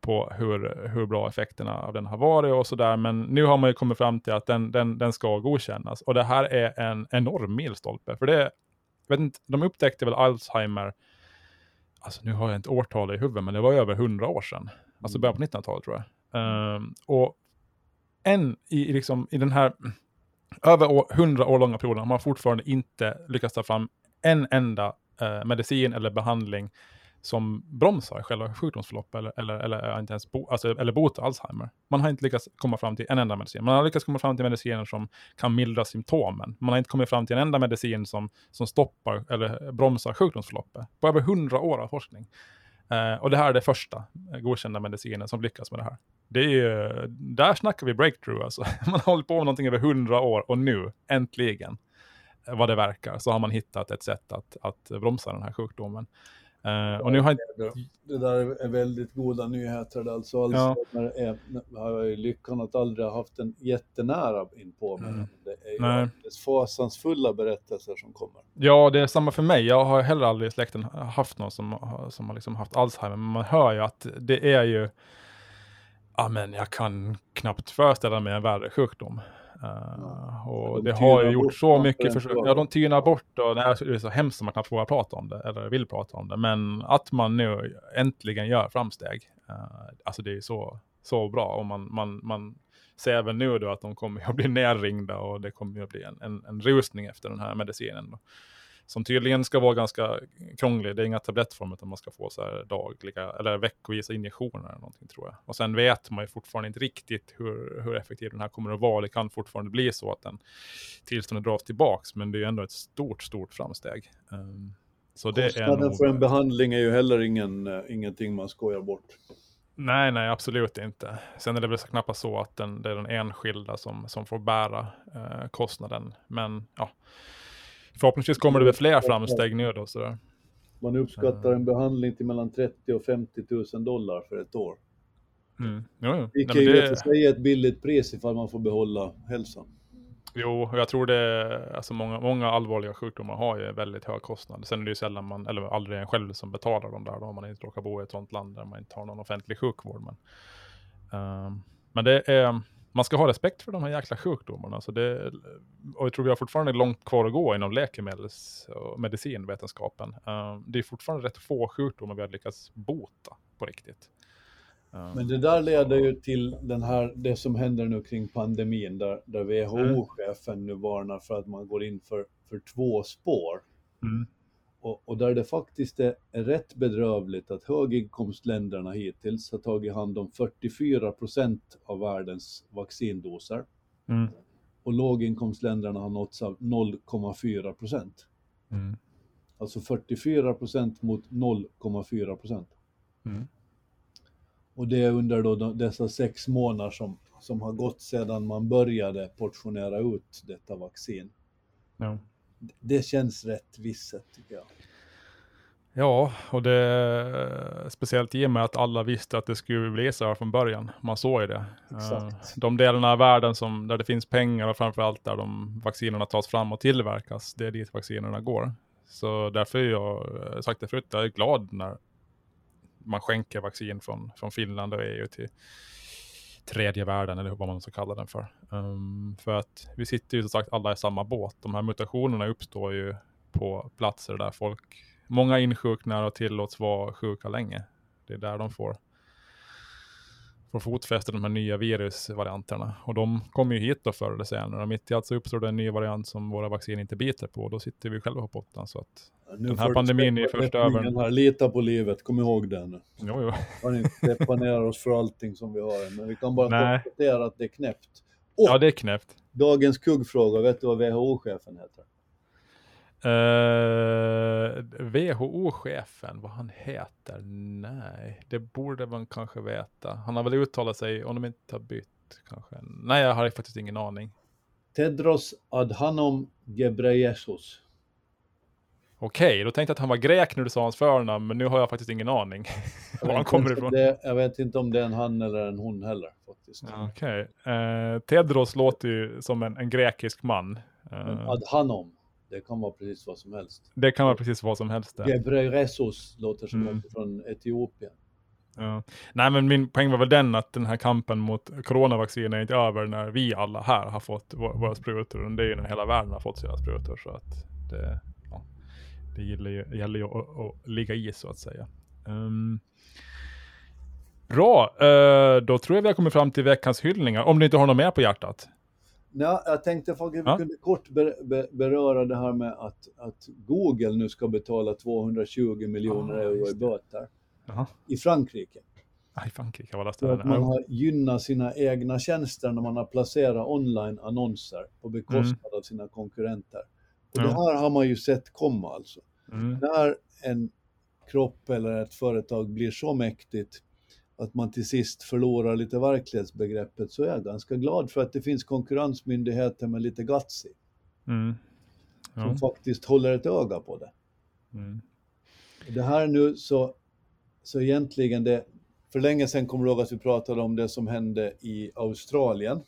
på hur, hur bra effekterna av den har varit och sådär. Men nu har man ju kommit fram till att den, den, den ska godkännas. Och det här är en enorm milstolpe, för det, vet inte, de upptäckte väl Alzheimer, alltså nu har jag inte årtal i huvudet, men det var över hundra år sedan. Alltså början på 1900-talet tror jag. Um, och en i, liksom, i den här över hundra 100 år långa perioden har man fortfarande inte lyckats ta fram en enda eh, medicin eller behandling som bromsar själva sjukdomsförloppet eller, eller, eller, eh, inte ens bo, alltså, eller botar Alzheimer. Man har inte lyckats komma fram till en enda medicin. Man har lyckats komma fram till mediciner som kan mildra symptomen. Man har inte kommit fram till en enda medicin som, som stoppar eller bromsar sjukdomsförloppet. På över 100 år av forskning. Eh, och det här är det första eh, godkända medicinen som lyckas med det här. Det är ju, där snackar vi breakthrough alltså. Man har hållit på med någonting över 100 år och nu, äntligen, eh, vad det verkar, så har man hittat ett sätt att, att bromsa den här sjukdomen. Eh, och nu har. Det där är väldigt goda nyheter. Alltså Ja. Alzheimer är, har jag ju lyckan att aldrig ha haft en jättenära in på mig. Mm. Det är ju Nej. fasansfulla berättelser som kommer. Ja, det är samma för mig. Jag har heller aldrig i släkten haft någon som, som har liksom haft Alzheimer, men man hör ju att det är ju Ja, men jag kan knappt föreställa mig en värre sjukdom. Uh, och de det har ju gjort så mycket försök. Ja, de tynar bort och det är så hemskt att man knappt vågar prata om det, eller vill prata om det. Men att man nu äntligen gör framsteg, uh, alltså det är så, så bra. Och man, man, man ser även nu då att de kommer att bli nerringda och det kommer att bli en, en, en rusning efter den här medicinen. Då. Som tydligen ska vara ganska krånglig. Det är inga tablettformer utan man ska få så här dagliga eller veckovisa injektioner eller någonting tror jag. Och sen vet man ju fortfarande inte riktigt hur, hur effektiv den här kommer att vara. Det kan fortfarande bli så att den tillståndet dras tillbaks, men det är ju ändå ett stort, stort framsteg. Um, så det Kostnaden nog... för en behandling är ju heller ingen, eh, ingenting man skojar bort. Nej, nej, absolut inte. Sen är det väl så knappast så att den, det är den enskilda som, som får bära eh, kostnaden. Men ja, förhoppningsvis kommer det väl fler framsteg nu då. Så. Man uppskattar en behandling till mellan 30 och 50 000 dollar för ett år. Mm. Jo, jo. Vilket Nej, ju det, är ett billigt pris ifall man får behålla hälsan. jo, jag tror det, alltså många, många allvarliga sjukdomar har ju väldigt hög kostnad. Sen är det ju sällan man, eller aldrig en själv som betalar dem där då, om man inte råkar bo i ett sånt land där man inte har någon offentlig sjukvård. Men, ehm, men det är, man ska ha respekt för de här jäkla sjukdomarna. Så det, och jag tror vi har fortfarande långt kvar att gå inom läkemedels och medicinvetenskapen. Ehm, det är fortfarande rätt få sjukdomar vi har lyckats bota på riktigt. Ehm, Men det där leder ju till den här, det som händer nu kring pandemin, där, där. WHO-chefen nu varnar för att man går in för, för två spår. Mm. Och, och där det faktiskt är, rätt bedrövligt att höginkomstländerna hittills har tagit hand om 44 procent av världens vaccindoser Mm. och låginkomstländerna har nåtts av 0,4 procent. Mm. Alltså 44 procent mot 0,4 procent. Mm. Och det är under då de- dessa sex månader som, som har gått sedan man började portionera ut detta vaccin. Ja. Det känns rätt visset tycker jag. Ja, och det speciellt i och med att alla visste att det skulle bli så här från början. Man såg ju det. Exakt. Eh, De delarna av världen som, där det finns pengar och framförallt där de vaccinerna tas fram och tillverkas, det är dit vaccinerna går. Så därför är jag, eh, sagt det förut, jag är glad när man skänker vaccin från, från Finland och EU till tredje världen, eller vad man ska kalla den för. Um, för att vi sitter ju som sagt alla i samma båt. De här mutationerna uppstår ju på platser där folk, många insjuknar och tillåts vara sjuka länge. Det är där de får, får fotfäste, de här nya virusvarianterna. Och de kommer ju hit då förr eller senare. Och mitt i allt så uppstår det en ny variant som våra vaccin inte biter på. Och då sitter vi själva på botten. Så att, Nu Den här pandemin är först över. Lita på livet, kom ihåg det nu. jo, jo. Har inte ner oss för allting som vi har. Men vi kan bara Nej. konstatera att det är knäppt. Och Ja, det är knäppt. dagens kuggfråga, vet du vad WHO-chefen heter? Uh, WHO-chefen, vad han heter? Nej, det borde man kanske veta. Han har väl uttalat sig, om de inte har bytt kanske. Nej, jag har faktiskt ingen aning. Tedros Adhanom Ghebreyesus. Okej, då tänkte jag att han var grek när du sa hans förnamn, men nu har jag faktiskt ingen aning var han kommer ifrån. Det, jag vet inte om det är en han eller en hon heller faktiskt. Okej, eh, Tedros låter ju som en, en grekisk man. Eh, Adhanom, det kan vara precis vad som helst. det kan vara precis vad som helst. Gebreyesus låter som Mm. från Etiopien. Ja. Nej, men min poäng var väl den att den här kampen mot coronavaccin är inte över när vi alla här har fått vå- våra sprutor. Det är ju när hela världen har fått sina sprutor. Så att det, ja, det gäller ju, gäller ju att, att ligga i så att säga. Ehm, bra, eh, då tror jag vi har kommit fram till veckans hyllningar. Om du inte har något mer på hjärtat. Ja, jag tänkte faktiskt vi Ja. kunde kort ber, be, beröra det här med att, att Google nu ska betala 220 miljoner Ah, euro i det. böter i Frankrike. Nej, Frankrike var läste att man har gynnat sina egna tjänster när man har placerat online-annonser på bekostnad av sina konkurrenter. Och det Mm. Ja. här har man ju sett komma alltså. Mm. När en kropp eller ett företag blir så mäktigt att man till sist förlorar lite verklighetsbegreppet så är jag ganska glad för att det finns konkurrensmyndigheter med lite guts i, Mm. som Ja. faktiskt håller ett öga på det. Mm. Det här nu så, så egentligen det, för länge sedan kommer du ihåg att vi pratade om det som hände i Australien.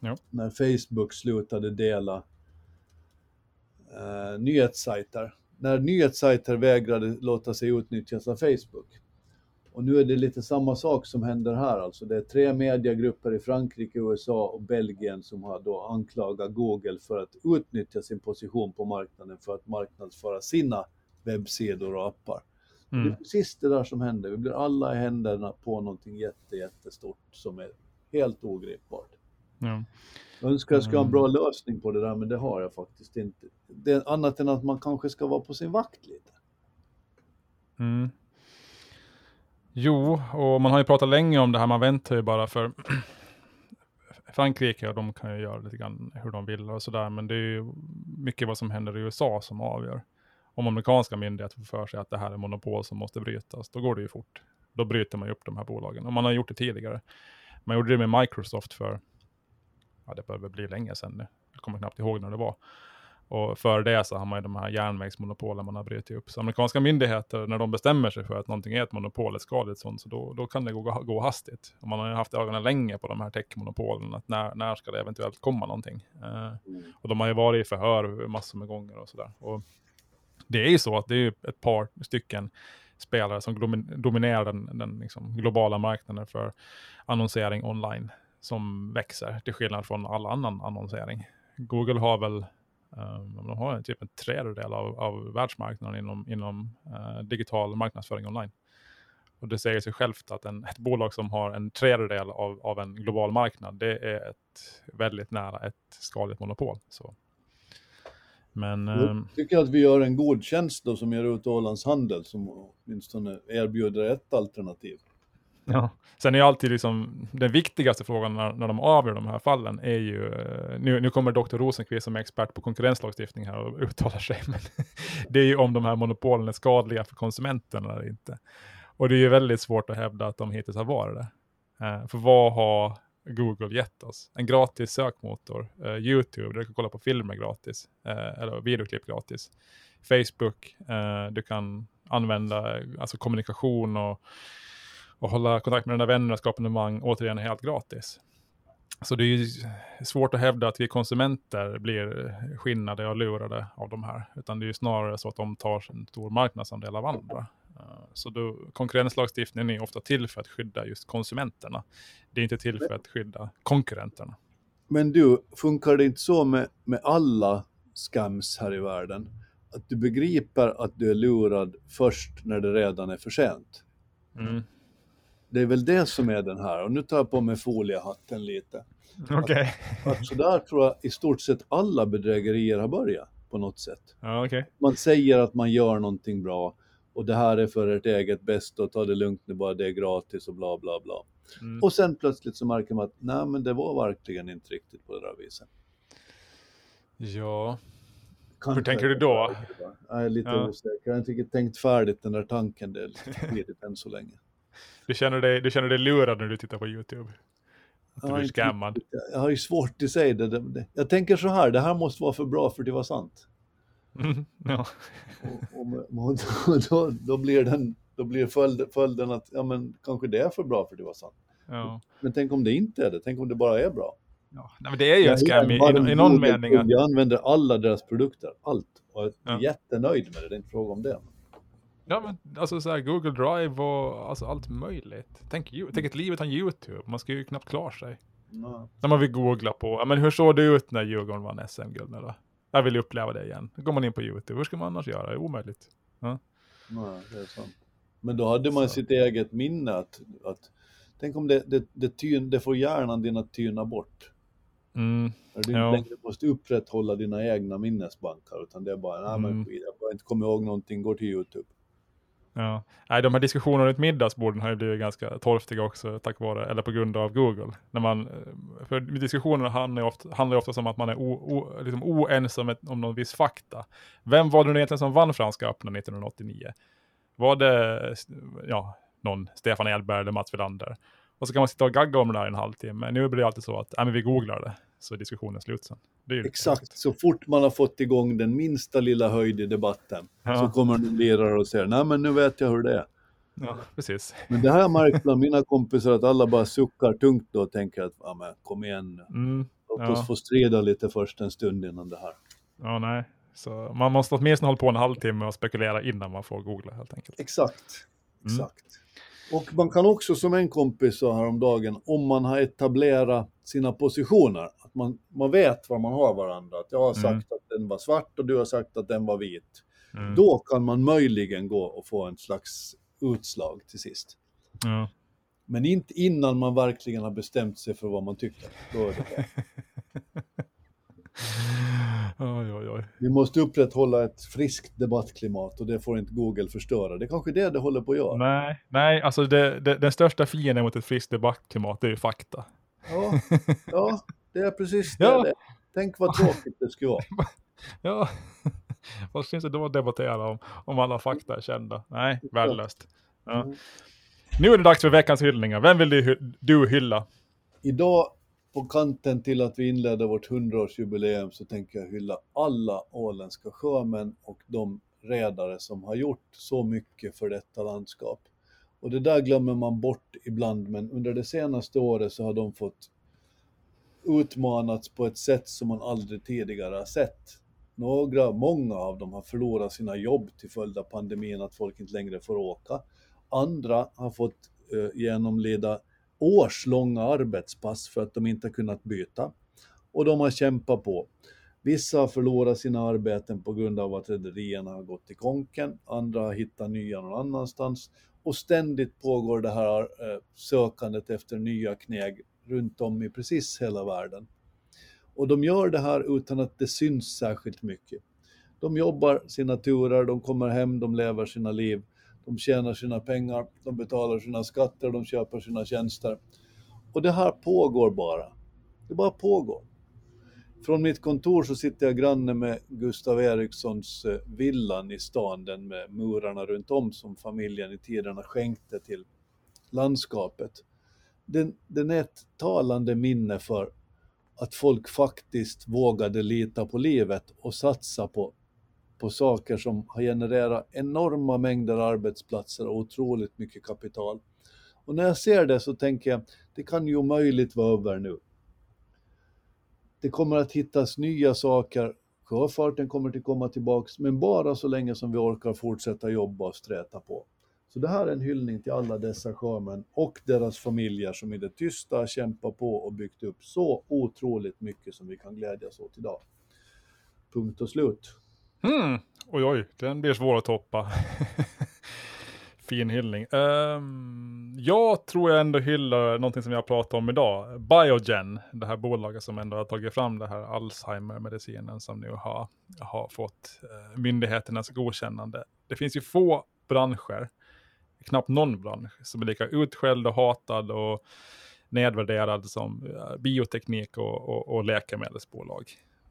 Ja. När Facebook slutade dela eh, nyhetssajter. När nyhetssajter vägrade låta sig utnyttjas av Facebook. Och nu är det lite samma sak som händer här. Alltså det är tre mediegrupper i Frankrike, USA och Belgien som har då anklagat Google för att utnyttja sin position på marknaden för att marknadsföra sina webbsidor och appar. Det är Mm. precis det där som händer. Vi blir alla i händerna på någonting jätte, jättestort som är helt ogripbart. Ja. Jag önskar jag skulle ha en Mm. bra lösning på det där, men det har jag faktiskt inte. Det är annat än att man kanske ska vara på sin vakt lite. Mm. Jo, och man har ju pratat länge om det här, man väntar ju bara för Frankrike och de kan ju göra lite grann hur de vill och sådär, men det är ju mycket vad som händer i USA som avgör. Om amerikanska myndigheter får för sig att det här är monopol som måste brytas, då går det ju fort. Då bryter man ju upp de här bolagen, och man har gjort det tidigare. Man gjorde det med Microsoft för, ja det behöver bli länge sedan nu, jag kommer knappt ihåg när det var. Och för det så har man ju de här järnvägsmonopolen man har brutit upp. Så amerikanska myndigheter, när de bestämmer sig för att någonting är ett monopol, ett skadligt sånt, så då, då kan det gå, gå hastigt. Och man har ju haft ögonen länge på de här techmonopolen, att när, när ska det eventuellt komma någonting? Eh, och de har ju varit i förhör massor med gånger och sådär. Och det är ju så att det är ett par stycken spelare som dominerar den, den liksom globala marknaden för annonsering online som växer, till skillnad från all annan annonsering. Google har väl Um, de har typ en tredjedel av, av världsmarknaden inom, inom uh, digital marknadsföring online. Och det säger sig självt att en, ett bolag som har en tredjedel av, av en global marknad, det är ett väldigt nära ett skadligt monopol. Så. Men Jag um, tycker att vi gör en god tjänst då som ger ut Ålands Handel som åtminstone erbjuder ett alternativ. Ja. Sen är ju alltid liksom, den viktigaste frågan när, när de avgör de här fallen är ju, eh, nu, nu kommer doktor Rosenqvist som är expert på konkurrenslagstiftning här och uttalar sig, men det är ju om de här monopolen är skadliga för konsumenten eller inte. Och det är ju väldigt svårt att hävda att de hittills har varit det. Eh, för vad har Google gett oss? En gratis sökmotor, eh, YouTube, där du kan kolla på filmer gratis, eller videoklipp gratis. Facebook, du kan använda alltså kommunikation och och hålla kontakt med dina vänner och skapa evenemang återigen helt gratis. Så det är ju svårt att hävda att vi konsumenter blir skinnade och lurade av de här, utan det är ju snarare så att de tar en stor marknadsandel av andra. Eh, Så då, konkurrenslagstiftningen är ofta till för att skydda just konsumenterna. Det är inte till för att skydda konkurrenterna. Men du, funkar det inte så med, med alla scams här i världen? Att du begriper att du är lurad först när det redan är för sent? Mm. Det är väl det som är den här, och nu tar jag på mig foliehatten lite. Att så där tror jag i stort sett alla bedrägerier har börjat på något sätt. Okej. Man säger att man gör någonting bra och det här är för ert eget bästa och ta det lugnt nu bara, det är gratis och bla bla bla. Mm. Och sen plötsligt så märker man att nej men det var verkligen inte riktigt på det där viset. Ja. Kanske tänker du då? Jag är lite Ja. osäker, jag har inte riktigt tänkt färdigt den där tanken, det är lite tidigt än så länge. Du känner, dig, du känner dig lurad när du tittar på YouTube? Att du har blir inte Jag har ju svårt att säga det. det, det. Jag tänker så här, det här måste vara för bra för att vara sant. Mm. Ja. Och, och, och då, då, blir, den, då blir följden, följden att ja, men, kanske det är för bra för att vara sant. Ja. Men tänk om det inte är det, tänk om det bara är bra. Ja. Nej, men det är ju en scam i, i, i någon mening. Jag använder alla deras produkter, allt. Och jag är Ja. jättenöjd med det, det är inte fråga om det. Ja, men alltså så här, Google Drive och alltså, allt möjligt. Tänk, tänk ett liv utan YouTube. Man ska ju knappt klara sig. Ja. När man vill googla på, ja, men hur såg det ut när Djurgården vann SM-guld nu då? Jag vill uppleva det igen. Då går man in på YouTube. Hur ska man annars göra? Det är omöjligt. Nej, det är sant. Men då hade man Så. sitt eget minne att, att tänk om det, det, det, tyn, det får hjärnan din att tyna bort. Mm. Du Ja. inte längre måste upprätthålla dina egna minnesbankar utan det är bara, nej men Mm. skit, jag inte kommer ihåg någonting, går till YouTube. Ja. Nej, de här diskussionerna runt middagsborden har ju blivit ganska torftiga också tack vare, eller på grund av Google. När man, eh, för diskussionerna handlar ju ofta, handlar ju ofta om att man är o, o, liksom oense om, ett, om någon viss fakta. Vem var det nu egentligen som vann Franska öppna 1989? Var det ja, någon Stefan Edberg eller Mats Wilander? Och så kan man sitta och gagga om det där i en halvtimme. Nu blir det alltid så att, nej men vi googlar det, så är diskussionen slut sen. Exakt, så fort man har fått igång den minsta lilla höjd i debatten Ja. så kommer en lirare och säger, nej men nu vet jag hur det är. Ja, precis. Men det har jag märkt bland mina kompisar att alla bara suckar tungt då och tänker att, ja men kom igen nu. Mm. Låt Ja. oss få strida lite först en stund innan det här. Ja, nej. Så man måste åtminstone hålla på en halvtimme och spekulera innan man får googla helt enkelt. Exakt, Mm. Och man kan också, som en kompis sa häromdagen, om man har etablerat sina positioner, att man, man vet var man har varandra. Att jag har sagt Mm. att den var svart och du har sagt att den var vit. Mm. Då kan man möjligen gå och få en slags utslag till sist. Ja. Men inte innan man verkligen har bestämt sig för vad man tycker. Då är det. Oj, oj, oj. Vi måste upprätthålla ett friskt debattklimat och det får inte Google förstöra. Det är kanske det det håller på att göra. Nej, nej, alltså det, det, den största fienden mot ett friskt debattklimat är ju fakta. Ja, ja, det är precis det. Ja. Tänk vad tråkigt det skulle vara. Ja, vad finns det då att debattera om, om alla fakta är kända? Nej, värdelöst. Ja. Mm. Nu är det dags för veckans hyllningar. Vem vill du, du hylla? Idag på kanten till att vi inleder vårt 100-årsjubileum så tänker jag hylla alla åländska sjömän och de redare som har gjort så mycket för detta landskap. Och det där glömmer man bort ibland, men under det senaste året så har de fått utmanats på ett sätt som man aldrig tidigare har sett. Några, många av dem har förlorat sina jobb till följd av pandemin, att folk inte längre får åka. Andra har fått eh, genomlida årslånga arbetspass för att de inte har kunnat byta. Och de har kämpat på. Vissa har förlorat sina arbeten på grund av att rederierna har gått i konken, andra har hittat nya någon annanstans. Och ständigt pågår det här eh, sökandet efter nya kneg runt om i precis hela världen. Och de gör det här utan att det syns särskilt mycket. De jobbar sina turer, de kommer hem, de lever sina liv, de tjänar sina pengar, de betalar sina skatter, de köper sina tjänster. Och det här pågår bara. Det bara pågår. Från mitt kontor så sitter jag granne med Gustav Erikssons eh, villan i stan, den med murarna runt om som familjen i tiderna skänkte till landskapet. Den, den är ett talande minne för att folk faktiskt vågade lita på livet och satsa på, på saker som har genererat enorma mängder arbetsplatser och otroligt mycket kapital. Och när jag ser det så tänker jag, det kan ju omöjligt vara över nu. Det kommer att hittas nya saker, sjöfarten kommer att komma tillbaks, men bara så länge som vi orkar fortsätta jobba och sträta på. Så det här är en hyllning till alla dessa sjömän och deras familjer som i det tysta har kämpat på och byggt upp så otroligt mycket som vi kan glädjas åt idag. Punkt och slut. Mm. Oj, oj, den blir svår att toppa. fin hyllning. Um, jag tror jag ändå hyllar någonting som jag pratar om idag. Biogen, det här bolaget som ändå har tagit fram det här Alzheimer-medicinen som nu har, har fått uh, myndigheternas godkännande. Det finns ju få branscher, knappt någon bransch, som är lika utskälld och hatad och nedvärderad som uh, bioteknik och, och, och läkemedelsbolag.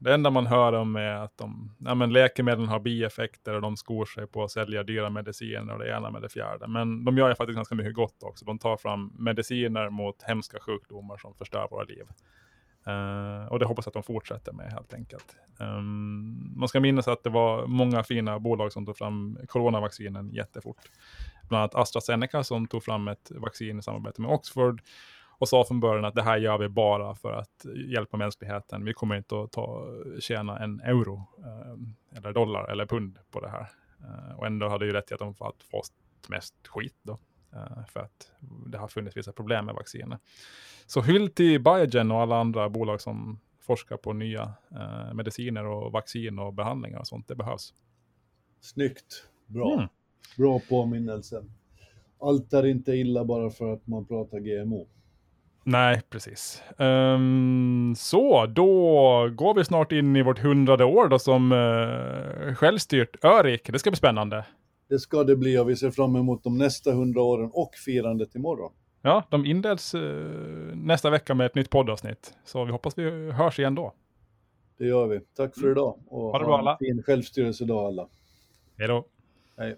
Det enda man hör om är att de, ja, men läkemedlen har bieffekter och de skor sig på att sälja dyra mediciner och det ena med det fjärde. Men de gör ju faktiskt ganska mycket gott också. De tar fram mediciner mot hemska sjukdomar som förstör våra liv. Uh, och det hoppas jag att de fortsätter med helt enkelt. Um, man ska minnas att det var många fina bolag som tog fram coronavaccinen jättefort. Bland annat AstraZeneca som tog fram ett vaccin i samarbete med Oxford och sa från början att det här gör vi bara för att hjälpa mänskligheten. Vi kommer inte att ta, tjäna en euro, eh, eller dollar eller pund på det här. Eh, och ändå hade ju rätt i att de fått mest skit då. Eh, för att det har funnits vissa problem med vacciner. Så hyll till Biogen och alla andra bolag som forskar på nya mediciner och vaccin och behandlingar och sånt. Det behövs. Snyggt. Bra. Mm. Bra påminnelse. Allt är inte illa bara för att man pratar GMO. Nej, precis. Ehm, så, då går vi snart in i vårt hundrade år då som uh, självstyrt Örik. Det ska bli spännande. Det ska det bli och vi ser fram emot de nästa hundra åren och firandet imorgon. Ja, de inleds eh, nästa vecka med ett nytt poddavsnitt. Så vi hoppas vi hörs igen då. Det gör vi. Tack för idag och Ha det bra, alla. en fin självstyrelsedag alla. Hej då. Hej.